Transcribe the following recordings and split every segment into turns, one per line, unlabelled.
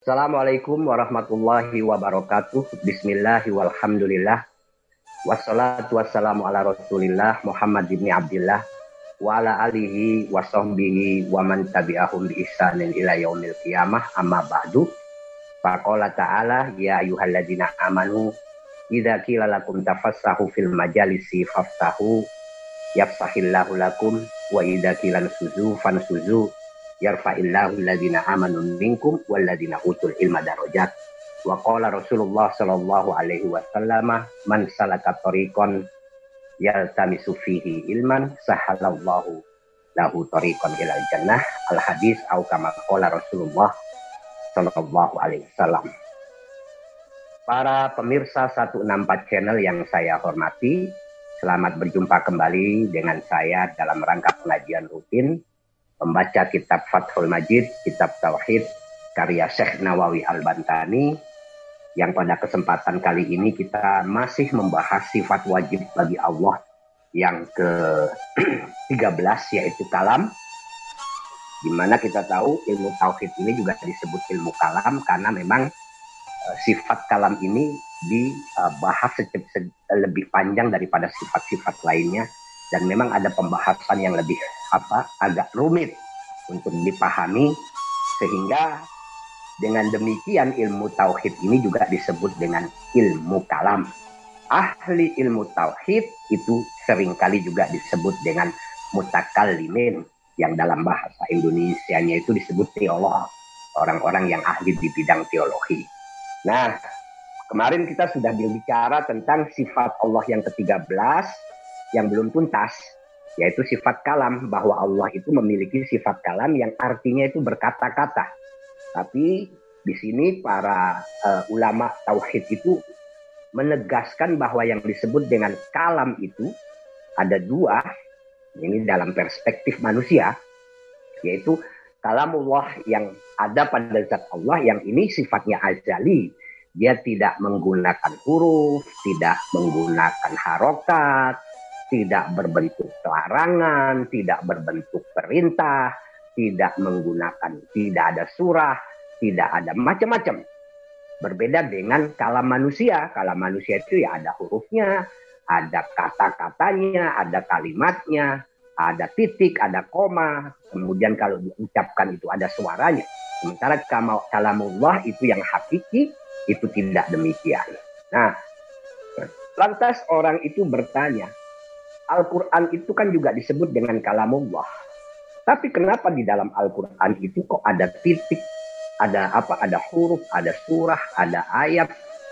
Assalamualaikum warahmatullahi wabarakatuh. Bismillahi walhamdulillah. Wassalatu wassalamu ala rasulillah Muhammad bin Abdullah wa ala alihi wa sahbihi wa man tabi'ahum bi ihsanin ila yaumil qiyamah amma ba'du. Faqala ta'ala ya ayyuhalladzina amanu idza qila lakum tafassahu fil majalisi fafsahu yafsahillahu lakum wa idza qila fansuzu yarfa'illahu alladhina amanu minkum walladhina utul ilma darajat. Wa qala Rasulullah sallallahu alaihi wasallam man salaka tariqan yaltamisu fihi ilman sahalallahu lahu tariqan ilal jannah al hadis au kama qala Rasulullah sallallahu alaihi wasallam. Para pemirsa 164 channel yang saya hormati, selamat berjumpa kembali dengan saya dalam rangka pengajian rutin membaca kitab Fathul Majid, kitab Tauhid, karya Syekh Nawawi Al-Bantani, yang pada kesempatan kali ini kita masih membahas sifat wajib bagi Allah yang ke-13 yaitu kalam. Di mana kita tahu ilmu tauhid ini juga disebut ilmu kalam karena memang uh, sifat kalam ini dibahas lebih panjang daripada sifat-sifat lainnya. Dan memang ada pembahasan yang lebih apa agak rumit untuk dipahami sehingga dengan demikian ilmu tauhid ini juga disebut dengan ilmu kalam. Ahli ilmu tauhid itu sering kali juga disebut dengan mutakallimin yang dalam bahasa Indonesia-nya itu disebut teolog, orang-orang yang ahli di bidang teologi. Nah, kemarin kita sudah berbicara tentang sifat Allah yang ke-13 yang belum tuntas, yaitu sifat kalam, bahwa Allah itu memiliki sifat kalam yang artinya itu berkata-kata. Tapi di sini para uh, ulama tauhid itu menegaskan bahwa yang disebut dengan kalam itu ada dua, ini dalam perspektif manusia, yaitu kalamullah yang ada pada zat Allah yang ini sifatnya azali. Dia tidak menggunakan huruf, tidak menggunakan harokat, tidak berbentuk larangan, tidak berbentuk perintah, tidak menggunakan, tidak ada surah, tidak ada macam-macam. Berbeda dengan kalam manusia. Kalam manusia itu ya ada hurufnya, ada kata-katanya, ada kalimatnya, ada titik, ada koma. Kemudian kalau diucapkan itu ada suaranya. Sementara kalamullah itu yang hakiki, itu tidak demikian. Nah, lantas orang itu bertanya, Al-Quran itu kan juga disebut dengan kalamullah. Tapi kenapa di dalam Al-Quran itu kok ada titik, ada apa, ada huruf, ada surah, ada ayat,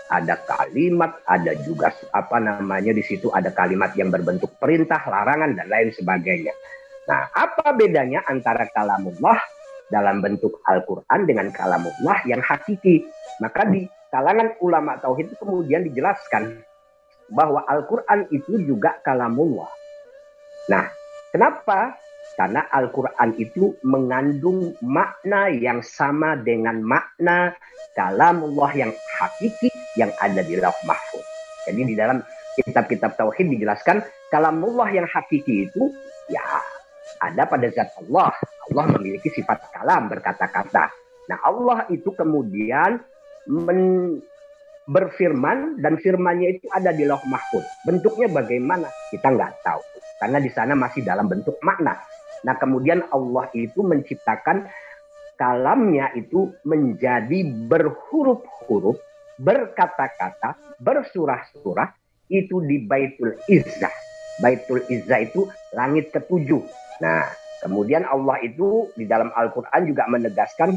ada kalimat, ada juga apa namanya di situ ada kalimat yang berbentuk perintah, larangan dan lain sebagainya. Nah, apa bedanya antara kalamullah dalam bentuk Al-Quran dengan kalamullah yang hakiki? Maka di kalangan ulama tauhid itu kemudian dijelaskan bahwa Al-Quran itu juga kalamullah. Nah, kenapa? Karena Al-Quran itu mengandung makna yang sama dengan makna kalamullah yang hakiki yang ada di lauh mahfud. Jadi di dalam kitab-kitab tauhid dijelaskan kalamullah yang hakiki itu ya ada pada zat Allah. Allah memiliki sifat kalam berkata-kata. Nah Allah itu kemudian men, berfirman dan firmannya itu ada di loh mahfud. Bentuknya bagaimana? Kita nggak tahu. Karena di sana masih dalam bentuk makna. Nah kemudian Allah itu menciptakan kalamnya itu menjadi berhuruf-huruf, berkata-kata, bersurah-surah itu di Baitul Izzah. Baitul Izzah itu langit ketujuh. Nah, kemudian Allah itu di dalam Al-Qur'an juga menegaskan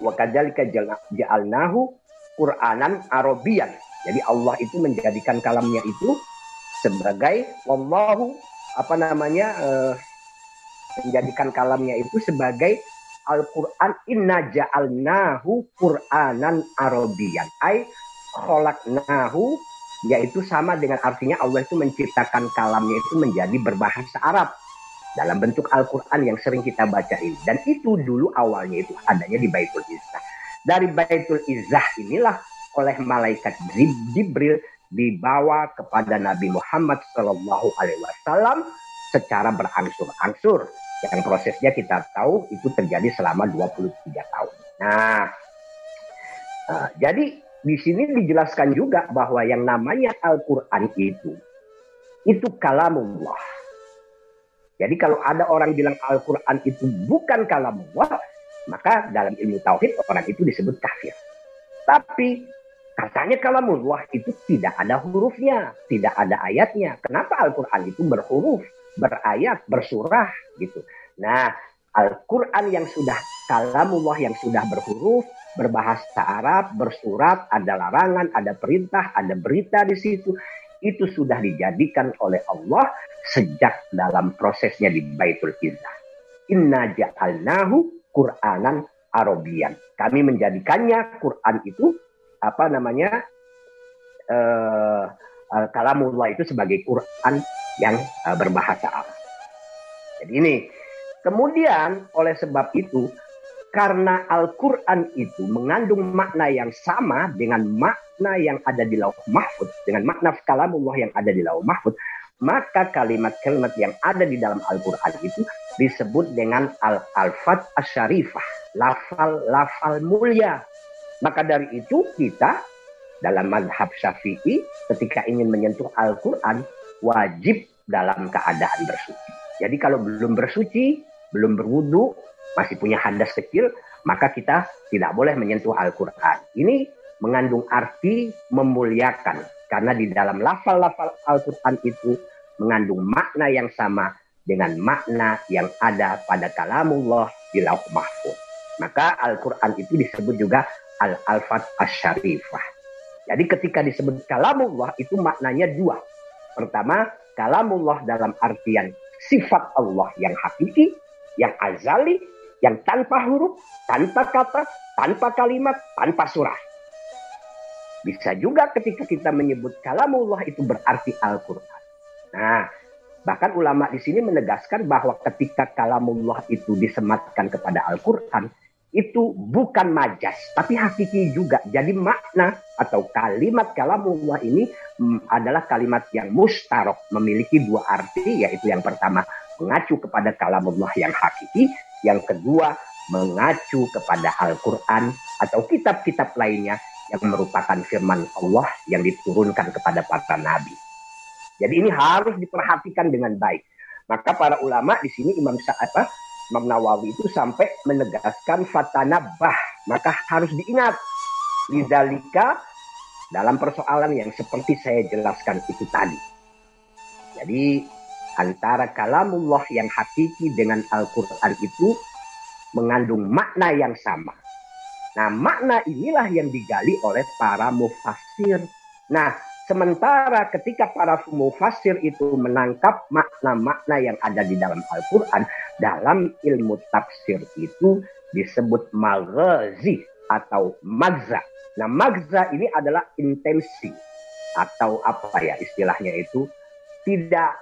wa kadzalika ja'alnahu Quranan Arabian. Jadi Allah itu menjadikan kalamnya itu sebagai wallahu apa namanya uh, menjadikan kalamnya itu sebagai Al-Qur'an inna ja'alnahu Qur'anan Arabian. Ai khalaqnahu yaitu sama dengan artinya Allah itu menciptakan kalamnya itu menjadi berbahasa Arab dalam bentuk Al-Quran yang sering kita baca ini. Dan itu dulu awalnya itu adanya di Baitul Izzah. Dari Baitul Izzah inilah oleh malaikat Jibril dibawa kepada Nabi Muhammad Shallallahu Alaihi Wasallam secara berangsur-angsur. Yang prosesnya kita tahu itu terjadi selama 23 tahun. Nah, Nah, jadi di sini dijelaskan juga bahwa yang namanya Al-Quran itu, itu kalamullah. Jadi kalau ada orang bilang Al-Quran itu bukan kalamullah, maka dalam ilmu tauhid orang itu disebut kafir. Tapi katanya kalamullah itu tidak ada hurufnya, tidak ada ayatnya. Kenapa Al-Quran itu berhuruf, berayat, bersurah gitu. Nah, Al-Quran yang sudah kalamullah yang sudah berhuruf, berbahasa Arab, bersurat, ada larangan, ada perintah, ada berita di situ. Itu sudah dijadikan oleh Allah sejak dalam prosesnya di Baitul Izzah. Inna ja'alnahu Qur'anan Arabian. Kami menjadikannya Quran itu apa namanya uh, uh, kalamullah itu sebagai Quran yang uh, berbahasa Arab. Jadi ini Kemudian oleh sebab itu karena Al-Quran itu mengandung makna yang sama dengan makna yang ada di lauh mahfud, dengan makna kalamullah yang ada di lauh mahfud, maka kalimat-kalimat yang ada di dalam Al-Quran itu disebut dengan al-alfat asyarifah, lafal-lafal mulia. Maka dari itu kita dalam madhab syafi'i ketika ingin menyentuh Al-Quran wajib dalam keadaan bersuci. Jadi kalau belum bersuci belum berwudu, masih punya hadas kecil, maka kita tidak boleh menyentuh Al-Quran. Ini mengandung arti memuliakan. Karena di dalam lafal-lafal Al-Quran itu mengandung makna yang sama dengan makna yang ada pada kalamullah di lauh mahfud. Maka Al-Quran itu disebut juga Al-Alfat Asyarifah. Jadi ketika disebut kalamullah itu maknanya dua. Pertama, kalamullah dalam artian sifat Allah yang hakiki yang azali, yang tanpa huruf, tanpa kata, tanpa kalimat, tanpa surah. Bisa juga ketika kita menyebut kalamullah itu berarti Al-Quran. Nah, bahkan ulama di sini menegaskan bahwa ketika kalamullah itu disematkan kepada Al-Quran, itu bukan majas, tapi hakiki juga. Jadi makna atau kalimat kalamullah ini mm, adalah kalimat yang mustarok, memiliki dua arti, yaitu yang pertama mengacu kepada kalamullah yang hakiki, yang kedua mengacu kepada Al-Quran atau kitab-kitab lainnya yang merupakan firman Allah yang diturunkan kepada para nabi. Jadi ini harus diperhatikan dengan baik. Maka para ulama di sini Imam Sa'ata, Imam Nawawi itu sampai menegaskan fatanabah. Maka harus diingat. Lidalika dalam persoalan yang seperti saya jelaskan itu tadi. Jadi antara kalamullah yang hakiki dengan Al-Quran itu mengandung makna yang sama. Nah, makna inilah yang digali oleh para mufassir. Nah, sementara ketika para mufassir itu menangkap makna-makna yang ada di dalam Al-Quran, dalam ilmu tafsir itu disebut maghazi atau magza. Nah, magza ini adalah intensi atau apa ya istilahnya itu tidak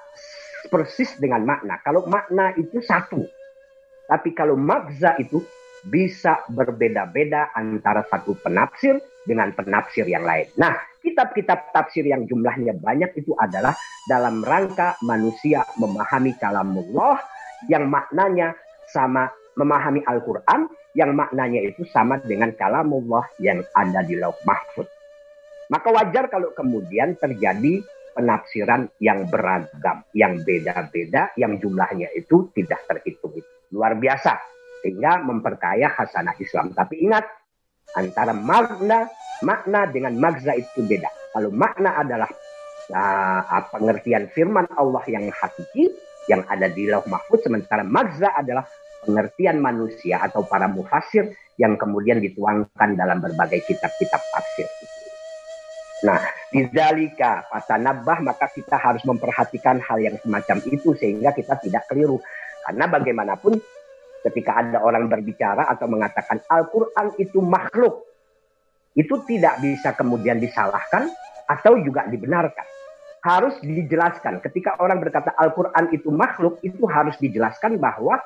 persis dengan makna. Kalau makna itu satu. Tapi kalau makza itu bisa berbeda-beda antara satu penafsir dengan penafsir yang lain. Nah, kitab-kitab tafsir yang jumlahnya banyak itu adalah dalam rangka manusia memahami kalamullah yang maknanya sama memahami Al-Quran yang maknanya itu sama dengan kalamullah yang ada di lauh mahfud. Maka wajar kalau kemudian terjadi penafsiran yang beragam, yang beda-beda, yang jumlahnya itu tidak terhitung. Luar biasa. Sehingga memperkaya hasanah Islam. Tapi ingat, antara makna makna dengan magza itu beda. Kalau makna adalah uh, pengertian firman Allah yang hakiki, yang ada di lauh mahfud, sementara magza adalah pengertian manusia atau para mufasir yang kemudian dituangkan dalam berbagai kitab-kitab tafsir. Nah, Dizalika fatanabah maka kita harus memperhatikan hal yang semacam itu sehingga kita tidak keliru. Karena bagaimanapun ketika ada orang berbicara atau mengatakan Al-Quran itu makhluk, itu tidak bisa kemudian disalahkan atau juga dibenarkan. Harus dijelaskan. Ketika orang berkata Al-Quran itu makhluk, itu harus dijelaskan bahwa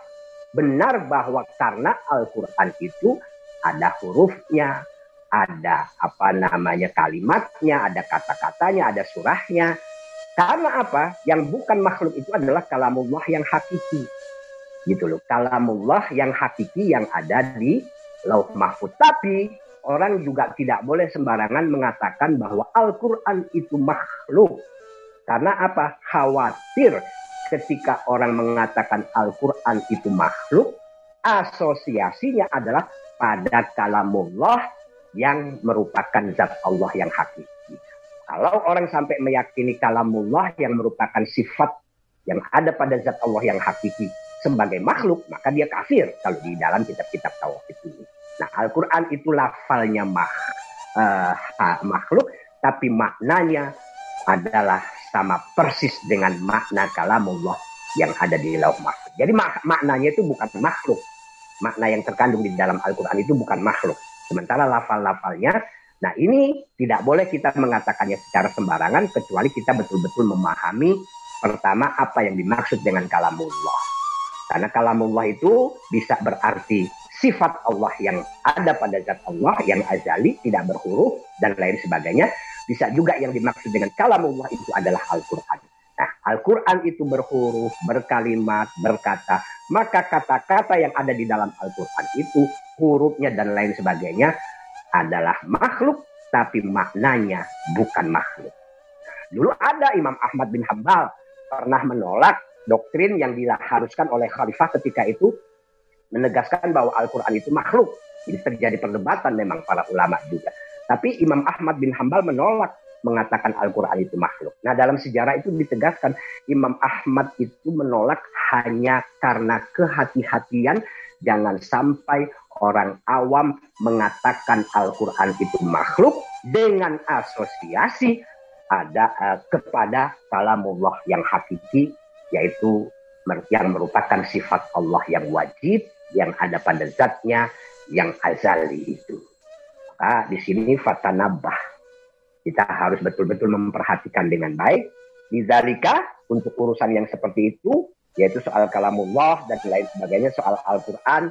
benar bahwa karena Al-Quran itu ada hurufnya, ada apa namanya kalimatnya, ada kata-katanya, ada surahnya. Karena apa? Yang bukan makhluk itu adalah kalamullah yang hakiki. Gitu loh. Kalamullah yang hakiki yang ada di lauh mahfud. Tapi orang juga tidak boleh sembarangan mengatakan bahwa Al-Quran itu makhluk. Karena apa? Khawatir ketika orang mengatakan Al-Quran itu makhluk, asosiasinya adalah pada kalamullah yang merupakan zat Allah yang hakiki. Kalau orang sampai meyakini kalamullah yang merupakan sifat yang ada pada zat Allah yang hakiki sebagai makhluk, maka dia kafir kalau di dalam kitab-kitab tauhid ini. Nah, Al-Quran itu lafalnya mah, uh, makhluk, tapi maknanya adalah sama persis dengan makna kalamullah yang ada di lauh makhluk. Jadi mak maknanya itu bukan makhluk. Makna yang terkandung di dalam Al-Quran itu bukan makhluk. Sementara lafal-lafalnya, nah ini tidak boleh kita mengatakannya secara sembarangan kecuali kita betul-betul memahami pertama apa yang dimaksud dengan kalamullah. Karena kalamullah itu bisa berarti sifat Allah yang ada pada zat Allah yang azali, tidak berhuruf dan lain sebagainya. Bisa juga yang dimaksud dengan kalamullah itu adalah Al-Quran. Nah, Al-Quran itu berhuruf, berkalimat, berkata. Maka kata-kata yang ada di dalam Al-Quran itu, hurufnya dan lain sebagainya adalah makhluk, tapi maknanya bukan makhluk. Dulu ada Imam Ahmad bin Hambal pernah menolak doktrin yang diharuskan oleh khalifah ketika itu menegaskan bahwa Al-Quran itu makhluk. Jadi terjadi perdebatan memang para ulama juga. Tapi Imam Ahmad bin Hambal menolak mengatakan Al-Quran itu makhluk. Nah dalam sejarah itu ditegaskan Imam Ahmad itu menolak hanya karena kehati-hatian jangan sampai orang awam mengatakan Al-Quran itu makhluk dengan asosiasi ada uh, kepada kalamullah yang hakiki yaitu yang merupakan sifat Allah yang wajib yang ada pada zatnya yang azali itu. Maka di sini fatanabah. Kita harus betul-betul memperhatikan dengan baik. Nizalika untuk urusan yang seperti itu, yaitu soal kalamullah dan lain sebagainya, soal Al-Quran.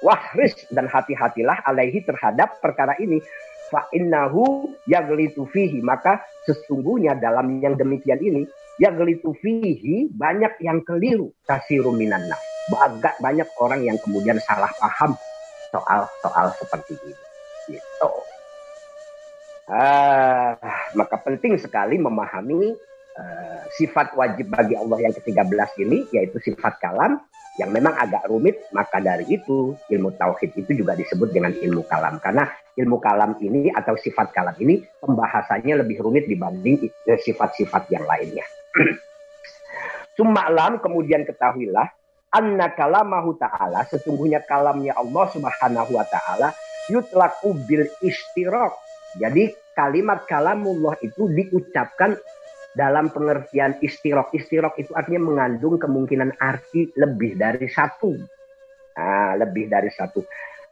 Wahris dan hati-hatilah alaihi terhadap perkara ini. Fa'innahu yaglitu fihi. Maka sesungguhnya dalam yang demikian ini, yaglitu fihi banyak yang keliru. Kasiru minan banyak banyak orang yang kemudian salah paham soal soal seperti ini. Gitu. Uh, maka penting sekali memahami uh, sifat wajib bagi Allah yang ke-13 ini yaitu sifat kalam yang memang agak rumit maka dari itu ilmu tauhid itu juga disebut dengan ilmu kalam karena ilmu kalam ini atau sifat kalam ini pembahasannya lebih rumit dibanding sifat-sifat yang lainnya. Suma'lam kemudian ketahuilah anna kalamahu ta'ala sesungguhnya kalamnya Allah Subhanahu wa taala yutlaku bil istirok. Jadi kalimat kalamullah itu diucapkan dalam pengertian istirok. Istirok itu artinya mengandung kemungkinan arti lebih dari satu. Nah, lebih dari satu.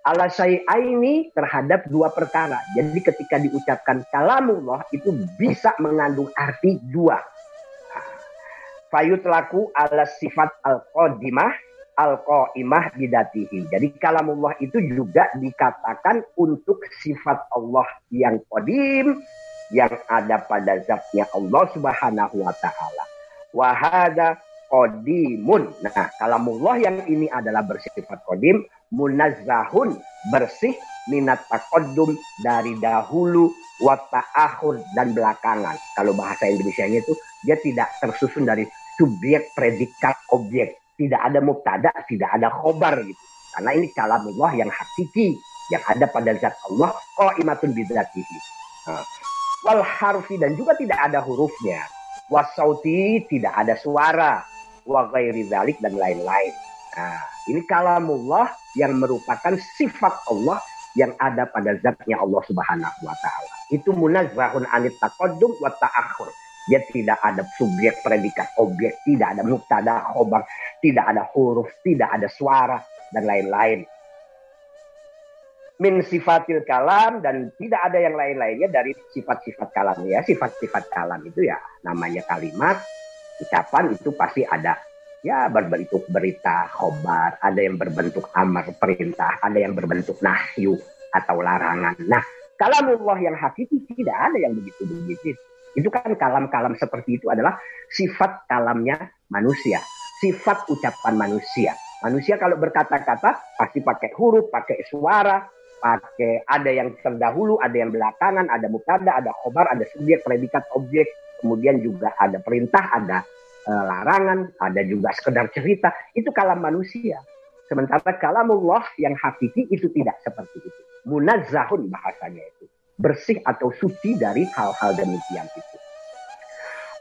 Ala ini terhadap dua perkara. Jadi ketika diucapkan kalamullah itu bisa mengandung arti dua fayutlaku ala sifat al-qadimah al-qaimah bidatihi. Jadi kalamullah itu juga dikatakan untuk sifat Allah yang qadim yang ada pada zatnya Allah Subhanahu wa taala. Wa hadza qadimun. Nah, kalamullah yang ini adalah bersifat qadim, munazzahun, bersih minat taqaddum dari dahulu wa ta'akhur dan belakangan. Kalau bahasa Indonesia-nya itu dia tidak tersusun dari subjek, predikat, objek. Tidak ada mubtada, tidak ada khobar gitu. Karena ini kalamullah yang hakiki, yang ada pada zat Allah, imatun bidzatihi. Nah. Wal harfi dan juga tidak ada hurufnya. Wasauti tidak ada suara. Wa ghairi dzalik dan lain-lain. Nah, ini kalamullah yang merupakan sifat Allah yang ada pada zatnya Allah Subhanahu wa taala. Itu munazzahun anit taqaddum wa ta'akhur. Dia tidak ada subjek, predikat, objek, tidak ada muktada, khobar, tidak ada huruf, tidak ada suara, dan lain-lain. Min sifatil kalam dan tidak ada yang lain-lainnya dari sifat-sifat kalam ya. Sifat-sifat kalam itu ya namanya kalimat, ucapan itu pasti ada ya berbentuk berita, khobar, ada yang berbentuk amar, perintah, ada yang berbentuk nahyu atau larangan. Nah, kalamullah yang hakiki tidak ada yang begitu-begitu. Itu kan kalam-kalam seperti itu adalah sifat kalamnya manusia, sifat ucapan manusia. Manusia kalau berkata-kata pasti pakai huruf, pakai suara, pakai ada yang terdahulu, ada yang belakangan, ada mutada, ada khobar, ada subjek, predikat, objek, kemudian juga ada perintah, ada e, larangan, ada juga sekedar cerita. Itu kalam manusia. Sementara kalamullah yang hakiki itu tidak seperti itu. Munazzahun bahasanya itu. Bersih atau suci dari hal-hal demikian itu.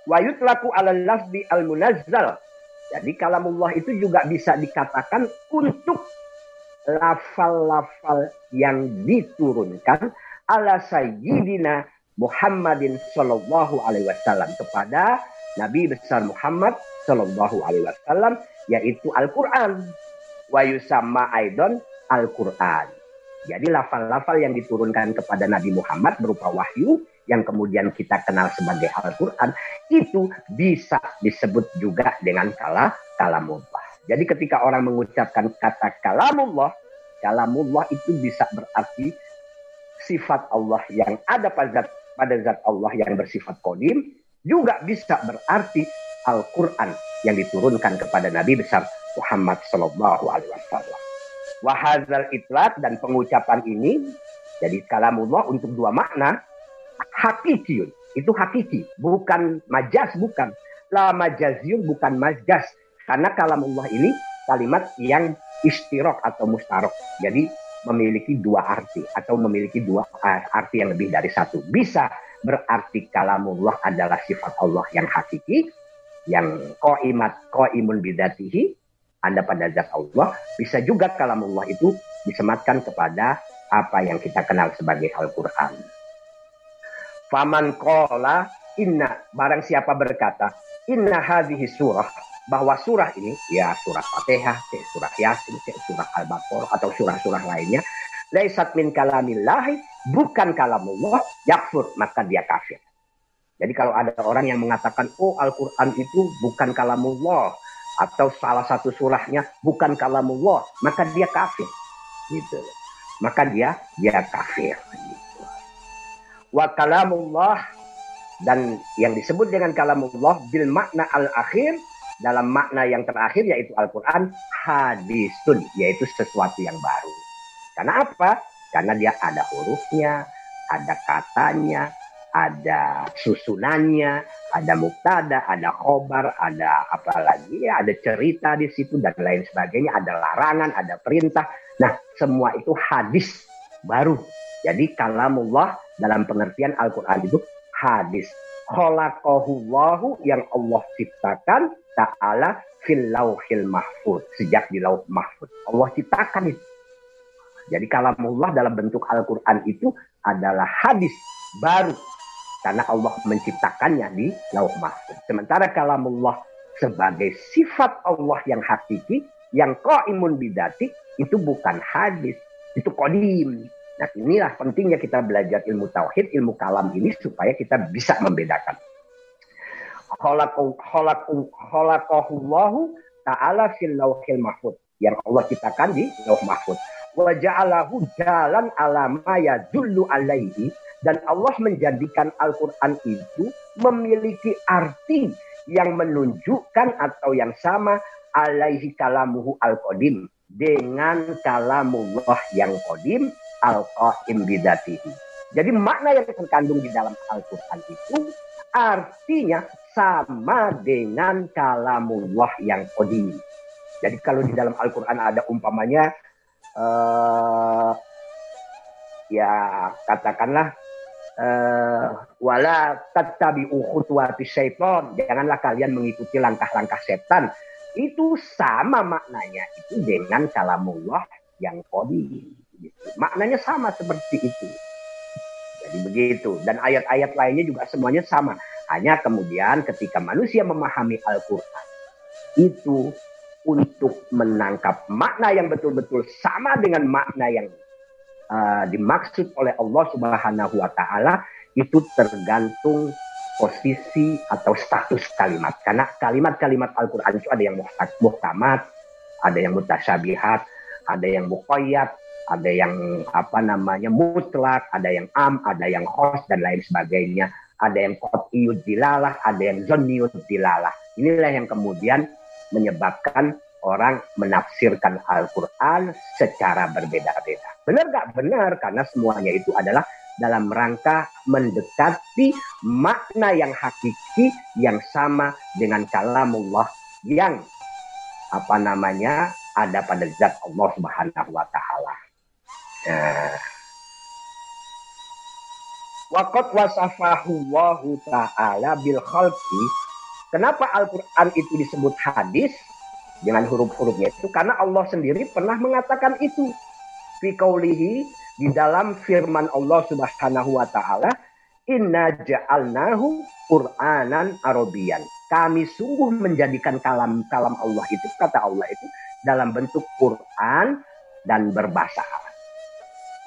Wa yutlaku ala lafzi al-munazzal. Jadi kalamullah itu juga bisa dikatakan untuk lafal-lafal yang diturunkan ala sayyidina Muhammadin sallallahu alaihi wasallam kepada Nabi besar Muhammad sallallahu alaihi wasallam yaitu Al-Qur'an wa yusamma aidon Al-Qur'an. Jadi lafal-lafal yang diturunkan kepada Nabi Muhammad berupa wahyu yang kemudian kita kenal sebagai Al-Qur'an itu bisa disebut juga dengan kala kalamullah. Jadi ketika orang mengucapkan kata kalamullah, kalamullah itu bisa berarti sifat Allah yang ada pada zat, pada zat Allah yang bersifat kodim, juga bisa berarti Al-Quran yang diturunkan kepada Nabi besar Muhammad Wasallam. Wahazal itlaq dan pengucapan ini jadi kalamullah untuk dua makna hakiki itu hakiki bukan majas bukan. La majaziun bukan majas karena kalamullah ini kalimat yang istirok atau mustarok. Jadi memiliki dua arti atau memiliki dua arti yang lebih dari satu. Bisa berarti kalamullah adalah sifat Allah yang hakiki, yang koimat koimun bidatihi, ada pada zat Allah. Bisa juga kalamullah itu disematkan kepada apa yang kita kenal sebagai Al-Quran. Faman kola inna, barang siapa berkata, inna hadhihi surah, bahwa surah ini ya surah Fatihah, surah Yasin, surah Al-Baqarah atau surah-surah lainnya laisat min kalamillahi bukan kalamullah yakfur maka dia kafir. Jadi kalau ada orang yang mengatakan oh Al-Qur'an itu bukan kalamullah atau salah satu surahnya bukan kalamullah maka dia kafir. Gitu. Maka dia dia kafir gitu. Wa kalamullah dan yang disebut dengan kalamullah bil makna al-akhir dalam makna yang terakhir yaitu Al-Quran hadisun yaitu sesuatu yang baru. Karena apa? Karena dia ada hurufnya, ada katanya, ada susunannya, ada muktada, ada khobar, ada apa lagi ya, ada cerita di situ dan lain sebagainya, ada larangan, ada perintah. Nah, semua itu hadis baru. Jadi kalamullah dalam pengertian Al-Quran itu hadis. Kholaqahullahu yang Allah ciptakan ta'ala fil lauhil mahfud. Sejak di lauh mahfud. Allah ciptakan itu. Jadi kalamullah dalam bentuk Al-Quran itu adalah hadis baru. Karena Allah menciptakannya di lauh mahfud. Sementara kalamullah sebagai sifat Allah yang hakiki, yang imun bidati, itu bukan hadis. Itu kodim. Nah inilah pentingnya kita belajar ilmu tauhid, ilmu kalam ini supaya kita bisa membedakan khalaqahullahu ta'ala fil lauhil mahfud. Yang Allah ciptakan di lauh mahfud. Wa ja'alahu jalan alama ya dulu alaihi. Dan Allah menjadikan Al-Quran itu memiliki arti yang menunjukkan atau yang sama alaihi kalamuhu al-qadim. Dengan kalamullah yang qadim al-qaim bidatihi. Jadi makna yang terkandung di dalam Al-Quran itu artinya sama dengan kalamullah yang qadim. Jadi kalau di dalam Al-Quran ada umpamanya uh, ya katakanlah uh, wala tattabi'u khutuwati syaitan. Janganlah kalian mengikuti langkah-langkah setan. Itu sama maknanya itu dengan kalamullah yang qadim. Gitu. Maknanya sama seperti itu. Jadi begitu. Dan ayat-ayat lainnya juga semuanya sama. Hanya kemudian ketika manusia memahami Al-Quran, itu untuk menangkap makna yang betul-betul sama dengan makna yang uh, dimaksud oleh Allah Subhanahu wa taala itu tergantung posisi atau status kalimat. Karena kalimat-kalimat Al-Qur'an itu ada yang muhtamat, ada yang mutasyabihat, ada yang muqayyad, ada yang apa namanya mutlak, ada yang am, ada yang khos dan lain sebagainya ada yang qat'iyud dilalah, ada yang zonniyud dilalah. Inilah yang kemudian menyebabkan orang menafsirkan Al-Quran secara berbeda-beda. Benar gak? Benar, karena semuanya itu adalah dalam rangka mendekati makna yang hakiki yang sama dengan kalamullah yang apa namanya ada pada zat Allah Subhanahu wa taala. Nah, Waqat wasafahu Allahu ta'ala bil khalqi. Kenapa Al-Quran itu disebut hadis dengan huruf-hurufnya itu? Karena Allah sendiri pernah mengatakan itu. Fi kaulihi di dalam firman Allah subhanahu wa ta'ala. Inna ja'alnahu Qur'anan Arabian. Kami sungguh menjadikan kalam-kalam Allah itu, kata Allah itu, dalam bentuk Quran dan berbahasa Arab.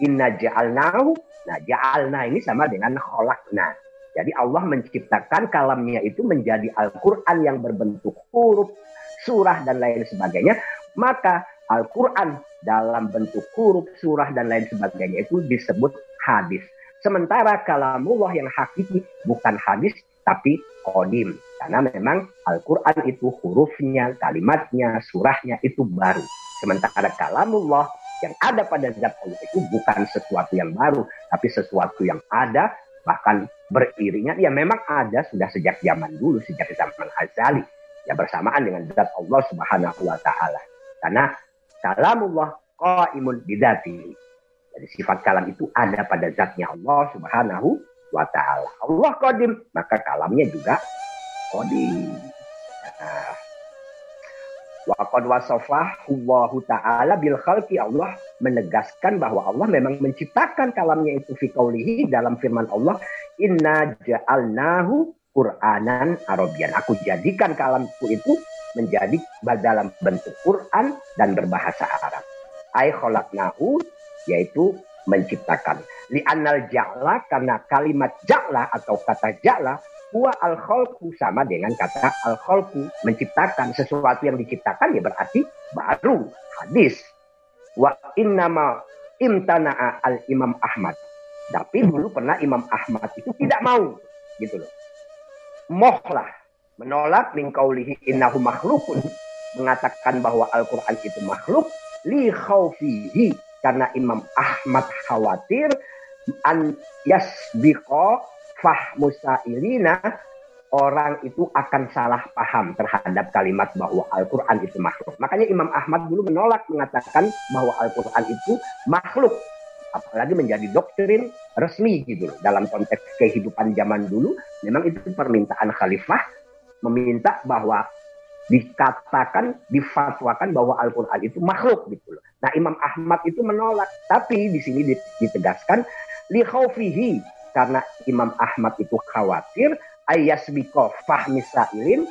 Inna ja'alnahu Nah, ja'alna ini sama dengan kholakna. Jadi Allah menciptakan kalamnya itu menjadi Al-Quran yang berbentuk huruf, surah, dan lain sebagainya. Maka Al-Quran dalam bentuk huruf, surah, dan lain sebagainya itu disebut hadis. Sementara kalamullah yang hakiki bukan hadis, tapi kodim. Karena memang Al-Quran itu hurufnya, kalimatnya, surahnya itu baru. Sementara kalamullah yang ada pada zat Allah itu bukan sesuatu yang baru, tapi sesuatu yang ada bahkan beriringan ya memang ada sudah sejak zaman dulu sejak zaman azali ya bersamaan dengan zat Allah Subhanahu wa taala. Karena kalamullah qaimun bidati. Jadi sifat kalam itu ada pada zatnya Allah Subhanahu wa taala. Allah qadim, maka kalamnya juga qadim. Nah, Waqad wasafah Allah Ta'ala bil khalqi Allah menegaskan bahwa Allah memang menciptakan kalamnya itu fi qawlihi dalam firman Allah inna ja'alnahu Qur'anan Arabian. Aku jadikan kalamku itu menjadi dalam bentuk Quran dan berbahasa Arab. Ai khalaqnahu yaitu menciptakan. Li anal ja'la karena kalimat ja'la atau kata ja'la Huwa al khalqu sama dengan kata al khalqu menciptakan sesuatu yang diciptakan ya berarti baru hadis. Wa innama imtana'a al Imam Ahmad. Tapi dulu pernah Imam Ahmad itu tidak mau gitu loh. Mohlah menolak min qaulihi innahu makhlukun mengatakan bahwa Al-Qur'an itu makhluk li khaufihi karena Imam Ahmad khawatir an yasbiqa fahmu sa'ilina orang itu akan salah paham terhadap kalimat bahwa Al-Quran itu makhluk. Makanya Imam Ahmad dulu menolak mengatakan bahwa Al-Quran itu makhluk. Apalagi menjadi doktrin resmi gitu loh. Dalam konteks kehidupan zaman dulu, memang itu permintaan khalifah meminta bahwa dikatakan, difatwakan bahwa Al-Quran itu makhluk gitu loh. Nah Imam Ahmad itu menolak. Tapi di sini ditegaskan, li karena Imam Ahmad itu khawatir ayasbiko fahmi sa'ilin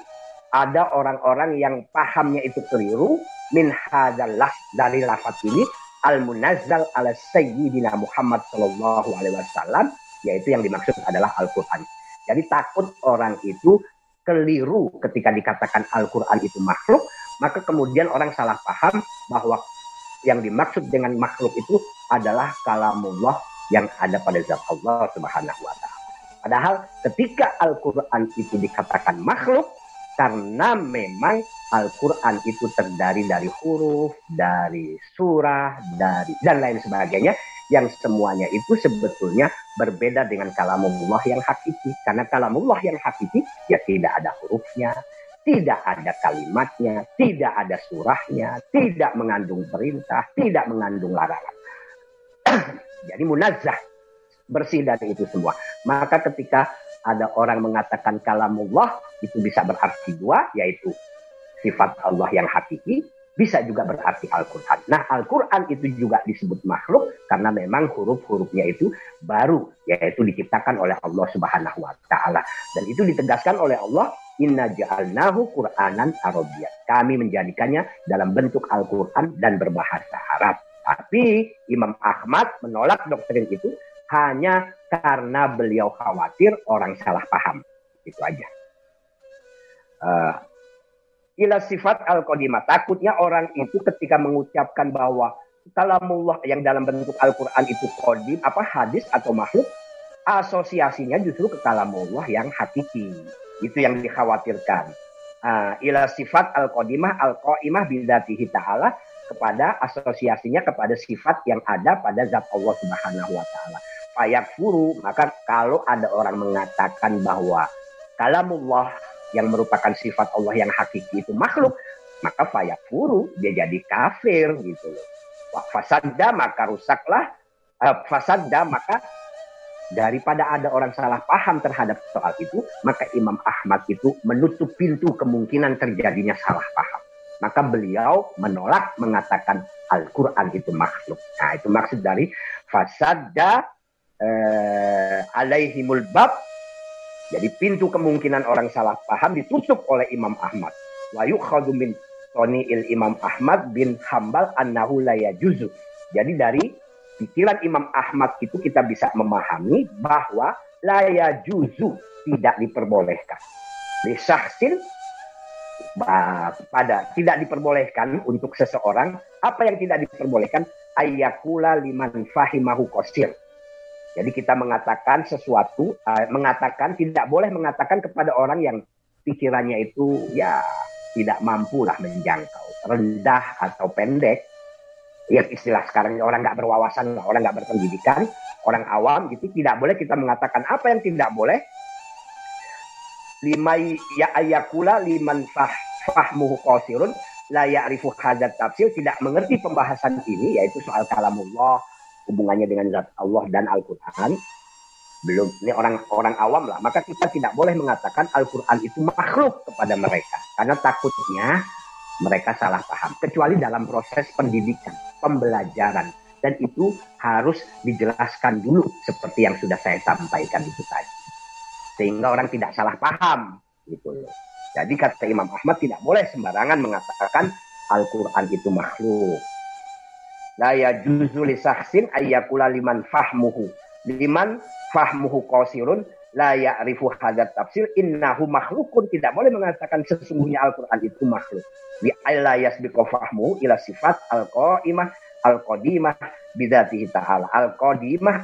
ada orang-orang yang pahamnya itu keliru min hadallah dari lafaz ini al munazzal ala sayyidina Muhammad sallallahu alaihi wasallam yaitu yang dimaksud adalah Al-Qur'an. Jadi takut orang itu keliru ketika dikatakan Al-Qur'an itu makhluk, maka kemudian orang salah paham bahwa yang dimaksud dengan makhluk itu adalah kalamullah yang ada pada zat Allah Subhanahu wa taala. Padahal ketika Al-Qur'an itu dikatakan makhluk karena memang Al-Qur'an itu terdiri dari huruf, dari surah, dari dan lain sebagainya yang semuanya itu sebetulnya berbeda dengan kalamullah yang hakiki. Karena kalamullah yang hakiki ya tidak ada hurufnya, tidak ada kalimatnya, tidak ada surahnya, tidak mengandung perintah, tidak mengandung larangan. Jadi munazah bersih dari itu semua. Maka ketika ada orang mengatakan kalamullah itu bisa berarti dua yaitu sifat Allah yang hakiki bisa juga berarti Al-Quran. Nah Al-Quran itu juga disebut makhluk karena memang huruf-hurufnya itu baru yaitu diciptakan oleh Allah Subhanahu Wa Taala dan itu ditegaskan oleh Allah Inna ja'alnahu Qur'anan Arabian. Kami menjadikannya dalam bentuk Al-Quran dan berbahasa Arab. Tapi Imam Ahmad menolak doktrin itu hanya karena beliau khawatir orang salah paham. Itu aja. Uh, ila sifat al-qadimah. Takutnya orang itu ketika mengucapkan bahwa kalamullah yang dalam bentuk Al-Quran itu kodim, apa hadis atau makhluk, asosiasinya justru ke kalamullah yang hakiki. Itu yang dikhawatirkan. uh, ila sifat al-qadimah al-qaimah bidatihi ta'ala kepada asosiasinya kepada sifat yang ada pada zat Allah Subhanahu wa taala. Fayakfuru, maka kalau ada orang mengatakan bahwa kalamullah yang merupakan sifat Allah yang hakiki itu makhluk, maka fayakfuru dia jadi kafir gitu loh. Fasadda maka rusaklah uh, fasadda maka daripada ada orang salah paham terhadap soal itu, maka Imam Ahmad itu menutup pintu kemungkinan terjadinya salah paham. Maka beliau menolak mengatakan Al-Quran itu makhluk. Nah itu maksud dari fasadda eh, alaihimul bab. Jadi pintu kemungkinan orang salah paham ditutup oleh Imam Ahmad. Wa yukhadu min il Imam Ahmad bin Hambal annahu la. Jadi dari pikiran Imam Ahmad itu kita bisa memahami bahwa laya juzu tidak diperbolehkan. Lisahsin pada tidak diperbolehkan untuk seseorang apa yang tidak diperbolehkan ayakula liman fahimahu kosir. Jadi kita mengatakan sesuatu, uh, mengatakan tidak boleh mengatakan kepada orang yang pikirannya itu ya tidak mampu lah menjangkau, rendah atau pendek ya istilah sekarang orang nggak berwawasan, orang nggak berpendidikan, orang awam gitu tidak boleh kita mengatakan apa yang tidak boleh. Lima ya ayakula liman fah fahmuhu qasirun. La ya'rifu hadat tafsir tidak mengerti pembahasan ini yaitu soal kalamullah hubungannya dengan zat Allah dan Al-Qur'an. Belum ini orang-orang awam lah. Maka kita tidak boleh mengatakan Al-Qur'an itu makhluk kepada mereka. Karena takutnya mereka salah paham. Kecuali dalam proses pendidikan pembelajaran. Dan itu harus dijelaskan dulu seperti yang sudah saya sampaikan itu tadi sehingga orang tidak salah paham gitu loh. Jadi kata Imam Ahmad tidak boleh sembarangan mengatakan Al-Quran itu makhluk. La yajuzu li sahsin ayyakula liman fahmuhu. Liman fahmuhu qasirun la ya'rifu hadat tafsir innahu makhlukun. Tidak boleh mengatakan sesungguhnya Al-Qur'an itu makhluk. Bi alla yasbiqu fahmu ila sifat al-qa'imah al-qadimah bidzatihi ta'ala. Al-qadimah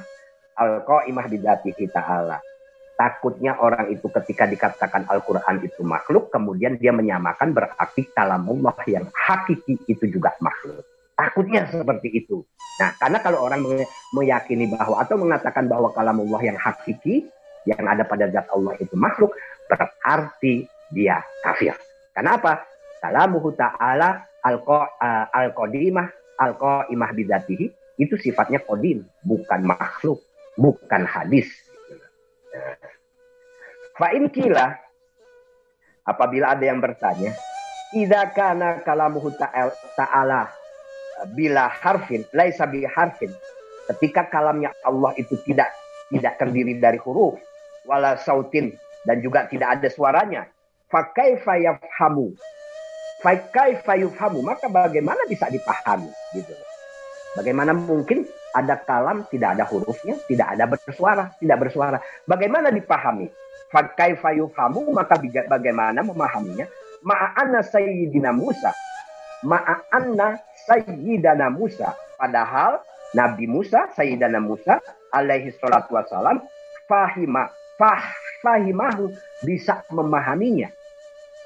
al-qa'imah bidzatihi ta'ala takutnya orang itu ketika dikatakan Al-Quran itu makhluk, kemudian dia menyamakan berarti kalamullah yang hakiki itu juga makhluk. Takutnya seperti itu. Nah, karena kalau orang meyakini bahwa atau mengatakan bahwa kalamullah yang hakiki, yang ada pada zat Allah itu makhluk, berarti dia kafir. Kenapa? Kalamuhu ta'ala al-qadimah al-qaimah bidatihi itu sifatnya kodim, bukan makhluk, bukan hadis. Fa'in kila, apabila ada yang bertanya, Ida kana kalamuhu ta'ala bila harfin, laisa bi harfin. Ketika kalamnya Allah itu tidak tidak terdiri dari huruf, wala sautin dan juga tidak ada suaranya. Fakaifa yafhamu. Fakaifa yufhamu. Maka bagaimana bisa dipahami gitu. Bagaimana mungkin ada kalam tidak ada hurufnya, tidak ada bersuara, tidak bersuara. Bagaimana dipahami? Fakaifa yufhamu maka bagaimana memahaminya? Ma'anna sayyidina Musa. Ma'anna sayyidina Musa. Padahal Nabi Musa, Sayyidina Musa alaihi salatu wassalam fahima fah, fahimahu bisa memahaminya.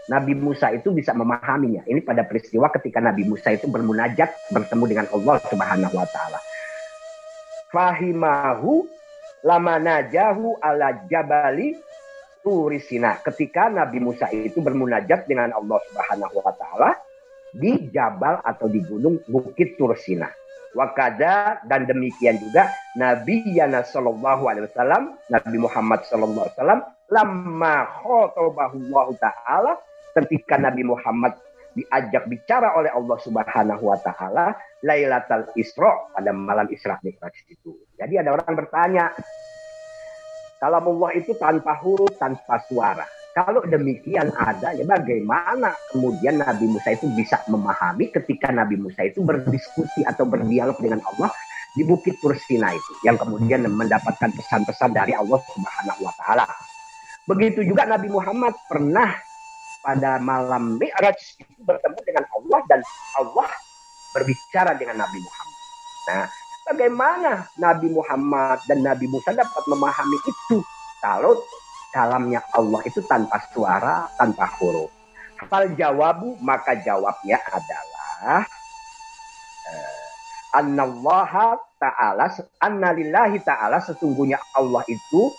Nabi Musa itu bisa memahaminya. Ini pada peristiwa ketika Nabi Musa itu bermunajat bertemu dengan Allah Subhanahu wa taala. Fahimahu lama najahu ala jabali turisina. Ketika Nabi Musa itu bermunajat dengan Allah Subhanahu wa taala di jabal atau di gunung Bukit Tursina. Wakada dan demikian juga Nabi Yana Sallallahu Alaihi Wasallam, Nabi Muhammad Sallallahu Alaihi Wasallam, lama Allah Taala ketika Nabi Muhammad diajak bicara oleh Allah Subhanahu Wa Taala Lailatul Isra pada malam Isra Mi'raj itu. Jadi ada orang bertanya, kalau Allah itu tanpa huruf, tanpa suara. Kalau demikian ada, ya bagaimana kemudian Nabi Musa itu bisa memahami ketika Nabi Musa itu berdiskusi atau berdialog dengan Allah di Bukit Tursina itu, yang kemudian mendapatkan pesan-pesan dari Allah Subhanahu wa taala. Begitu juga Nabi Muhammad pernah pada malam Mi'raj itu bertemu dengan Allah dan Allah berbicara dengan Nabi Muhammad. Nah, bagaimana Nabi Muhammad dan Nabi Musa dapat memahami itu kalau kalamnya Allah itu tanpa suara, tanpa huruf. fal jawabu maka jawabnya adalah uh, annallaha ta'ala annalillahi ta'ala sesungguhnya Allah itu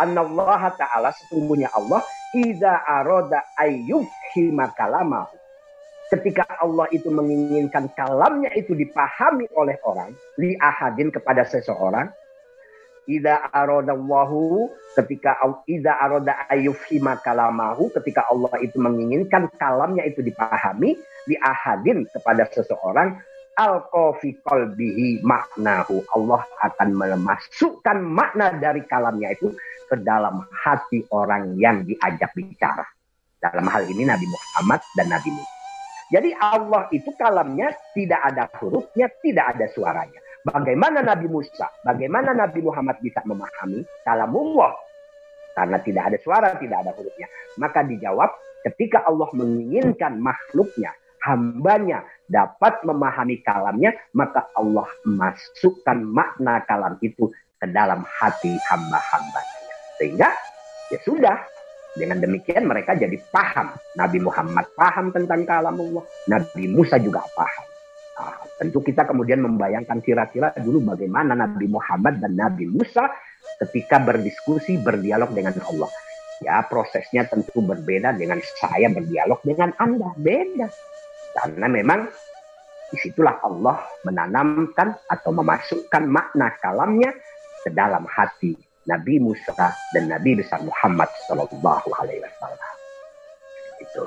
annallaha ta'ala sesungguhnya Allah idza arada ayyufhima kalamahu ketika Allah itu menginginkan kalamnya itu dipahami oleh orang li ahadin kepada seseorang Ida aradallahu ketika ida arada ayufhima kalamahu ketika Allah itu menginginkan kalamnya itu dipahami di ahadin kepada seseorang alqafi qalbihi maknahu. Allah akan memasukkan makna dari kalamnya itu ke dalam hati orang yang diajak bicara dalam hal ini Nabi Muhammad dan Nabi Musa jadi Allah itu kalamnya tidak ada hurufnya tidak ada suaranya Bagaimana Nabi Musa, bagaimana Nabi Muhammad bisa memahami kalamullah? Karena tidak ada suara, tidak ada hurufnya. Maka dijawab ketika Allah menginginkan makhluknya, hambanya dapat memahami kalamnya, maka Allah masukkan makna kalam itu ke dalam hati hamba-hambanya. Sehingga ya sudah, dengan demikian mereka jadi paham. Nabi Muhammad paham tentang kalamullah, Nabi Musa juga paham. Nah, tentu kita kemudian membayangkan kira-kira dulu bagaimana Nabi Muhammad dan Nabi Musa ketika berdiskusi, berdialog dengan Allah. Ya, prosesnya tentu berbeda dengan saya berdialog dengan Anda. Beda. Karena memang di situlah Allah menanamkan atau memasukkan makna kalamnya ke dalam hati Nabi Musa dan Nabi besar Muhammad Sallallahu Alaihi Wasallam. Itu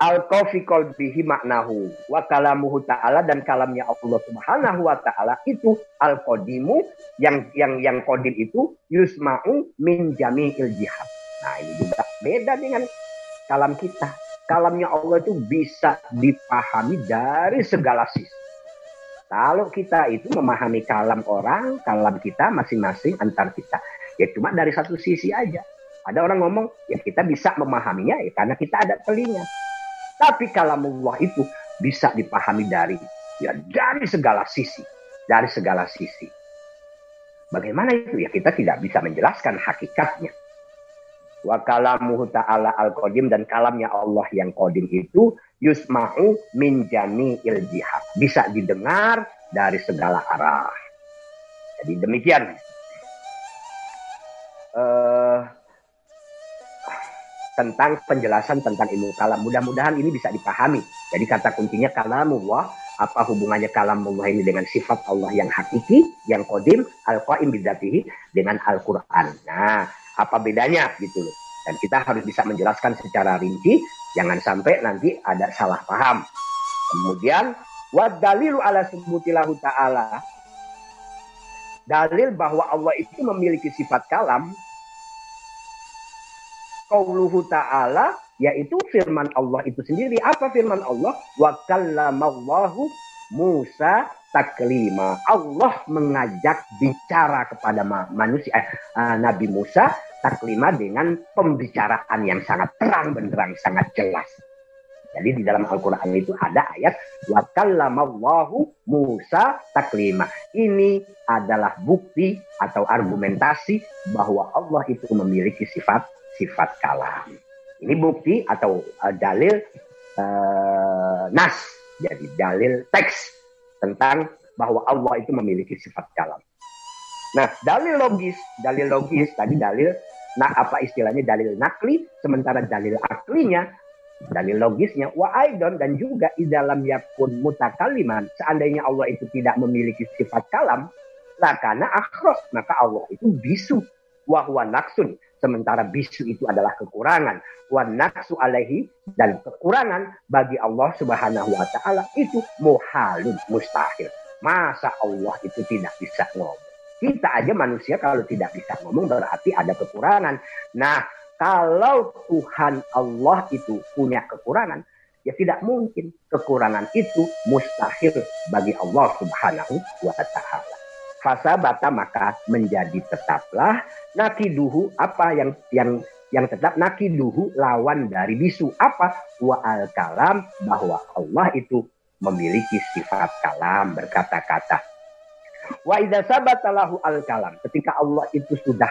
al fi qalbihi maknahu wa kalamuhu ta'ala dan kalamnya Allah Subhanahu wa taala itu al qadimu yang yang yang qadim itu yusma'u min jami'il jihad. Nah, ini juga beda dengan kalam kita. Kalamnya Allah itu bisa dipahami dari segala sisi. Kalau kita itu memahami kalam orang, kalam kita masing-masing antar kita. Ya cuma dari satu sisi aja. Ada orang ngomong, ya kita bisa memahaminya ya karena kita ada telinga. Tapi kalamullah itu bisa dipahami dari ya dari segala sisi, dari segala sisi. Bagaimana itu ya kita tidak bisa menjelaskan hakikatnya. Wa kalamuhu ta'ala al-qadim dan kalamnya Allah yang qadim itu yusma'u min jami'il jihad. Bisa didengar dari segala arah. Jadi demikian. Uh, tentang penjelasan tentang ilmu kalam. Mudah-mudahan ini bisa dipahami. Jadi kata kuncinya kalamullah, apa hubungannya kalamullah ini dengan sifat Allah yang hakiki, yang kodim, al-qaim bidzatihi dengan Al-Quran. Nah, apa bedanya gitu loh. Dan kita harus bisa menjelaskan secara rinci, jangan sampai nanti ada salah paham. Kemudian, wa dalilu ala subutilahu ta'ala. Dalil bahwa Allah itu memiliki sifat kalam qauluhu ta'ala yaitu firman Allah itu sendiri. Apa firman Allah? Wa kallamallahu Musa taklima. Allah mengajak bicara kepada manusia eh, Nabi Musa taklima dengan pembicaraan yang sangat terang benderang, sangat jelas. Jadi di dalam Al-Quran itu ada ayat wa kallamallahu Musa taklima. Ini adalah bukti atau argumentasi bahwa Allah itu memiliki sifat sifat kalam. Ini bukti atau uh, dalil uh, nas, jadi dalil teks tentang bahwa Allah itu memiliki sifat kalam. Nah, dalil logis, dalil logis tadi dalil nah apa istilahnya dalil nakli, sementara dalil aklinya dalil logisnya wa aidon dan juga dalam yakun mutakaliman seandainya Allah itu tidak memiliki sifat kalam lakana akhros maka Allah itu bisu wahwa naksun Sementara bisu itu adalah kekurangan. Wa naksu alaihi dan kekurangan bagi Allah subhanahu wa ta'ala itu muhalun mustahil. Masa Allah itu tidak bisa ngomong. Kita aja manusia kalau tidak bisa ngomong berarti ada kekurangan. Nah kalau Tuhan Allah itu punya kekurangan, ya tidak mungkin kekurangan itu mustahil bagi Allah subhanahu wa ta'ala fasa bata maka menjadi tetaplah nakiduhu apa yang yang yang tetap nakiduhu lawan dari bisu. Apa? Wa al kalam bahwa Allah itu memiliki sifat kalam berkata-kata. Wa idza al kalam ketika Allah itu sudah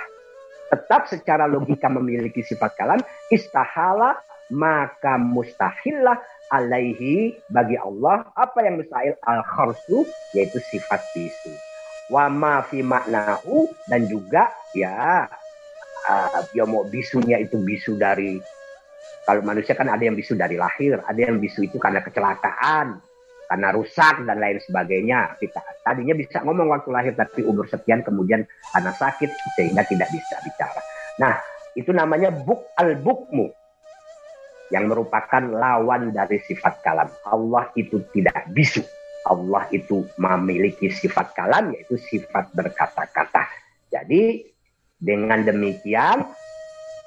tetap secara logika memiliki sifat kalam istahala maka mustahillah alaihi bagi Allah apa yang mustahil al kharsu yaitu sifat bisu wa ma fi maknahu dan juga ya uh, mau bisunya itu bisu dari kalau manusia kan ada yang bisu dari lahir, ada yang bisu itu karena kecelakaan, karena rusak dan lain sebagainya. Kita tadinya bisa ngomong waktu lahir tapi umur sekian kemudian karena sakit sehingga tidak bisa bicara. Nah, itu namanya buk al-bukmu yang merupakan lawan dari sifat kalam. Allah itu tidak bisu. Allah itu memiliki sifat kalam yaitu sifat berkata-kata. Jadi dengan demikian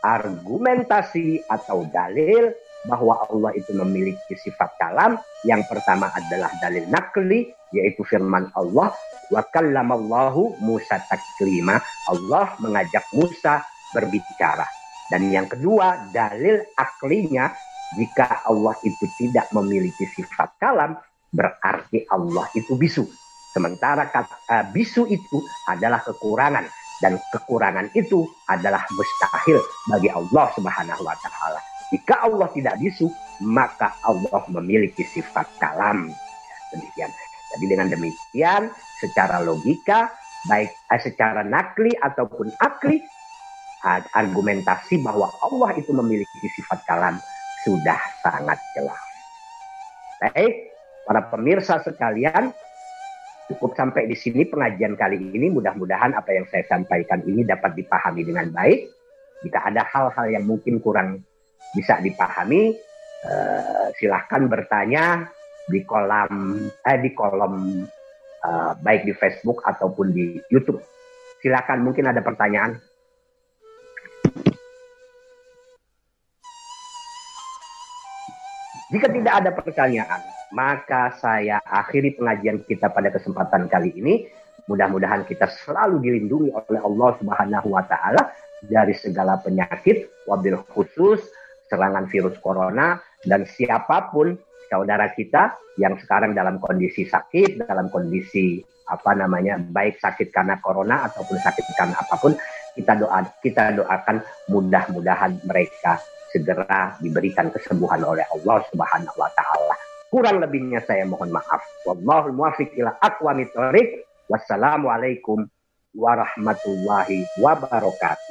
argumentasi atau dalil bahwa Allah itu memiliki sifat kalam. Yang pertama adalah dalil nakli, yaitu firman Allah. Wa kallamallahu Musa taklima. Allah mengajak Musa berbicara. Dan yang kedua, dalil aklinya, jika Allah itu tidak memiliki sifat kalam, berarti Allah itu bisu. Sementara kata, uh, bisu itu adalah kekurangan dan kekurangan itu adalah mustahil bagi Allah Subhanahu wa taala. Jika Allah tidak bisu, maka Allah memiliki sifat kalam. Demikian. Jadi dengan demikian secara logika baik eh, secara nakli ataupun akli argumentasi bahwa Allah itu memiliki sifat kalam sudah sangat jelas. Baik, para pemirsa sekalian, Cukup sampai di sini pengajian kali ini. Mudah-mudahan apa yang saya sampaikan ini dapat dipahami dengan baik. Jika ada hal-hal yang mungkin kurang bisa dipahami, eh, silahkan bertanya di kolam eh, di kolom eh, baik di Facebook ataupun di YouTube. Silakan mungkin ada pertanyaan. Jika tidak ada pertanyaan, maka saya akhiri pengajian kita pada kesempatan kali ini. Mudah-mudahan kita selalu dilindungi oleh Allah Subhanahu wa taala dari segala penyakit, wabil khusus serangan virus corona dan siapa pun saudara kita yang sekarang dalam kondisi sakit, dalam kondisi apa namanya baik sakit karena corona ataupun sakit karena apa pun kita doa kita doakan mudah-mudahan mereka segera diberikan kesembuhan oleh Allah Subhanahu wa taala. Kurang lebihnya saya mohon maaf. Wallahul muwaffiq ila aqwamit Wassalamualaikum warahmatullahi wabarakatuh.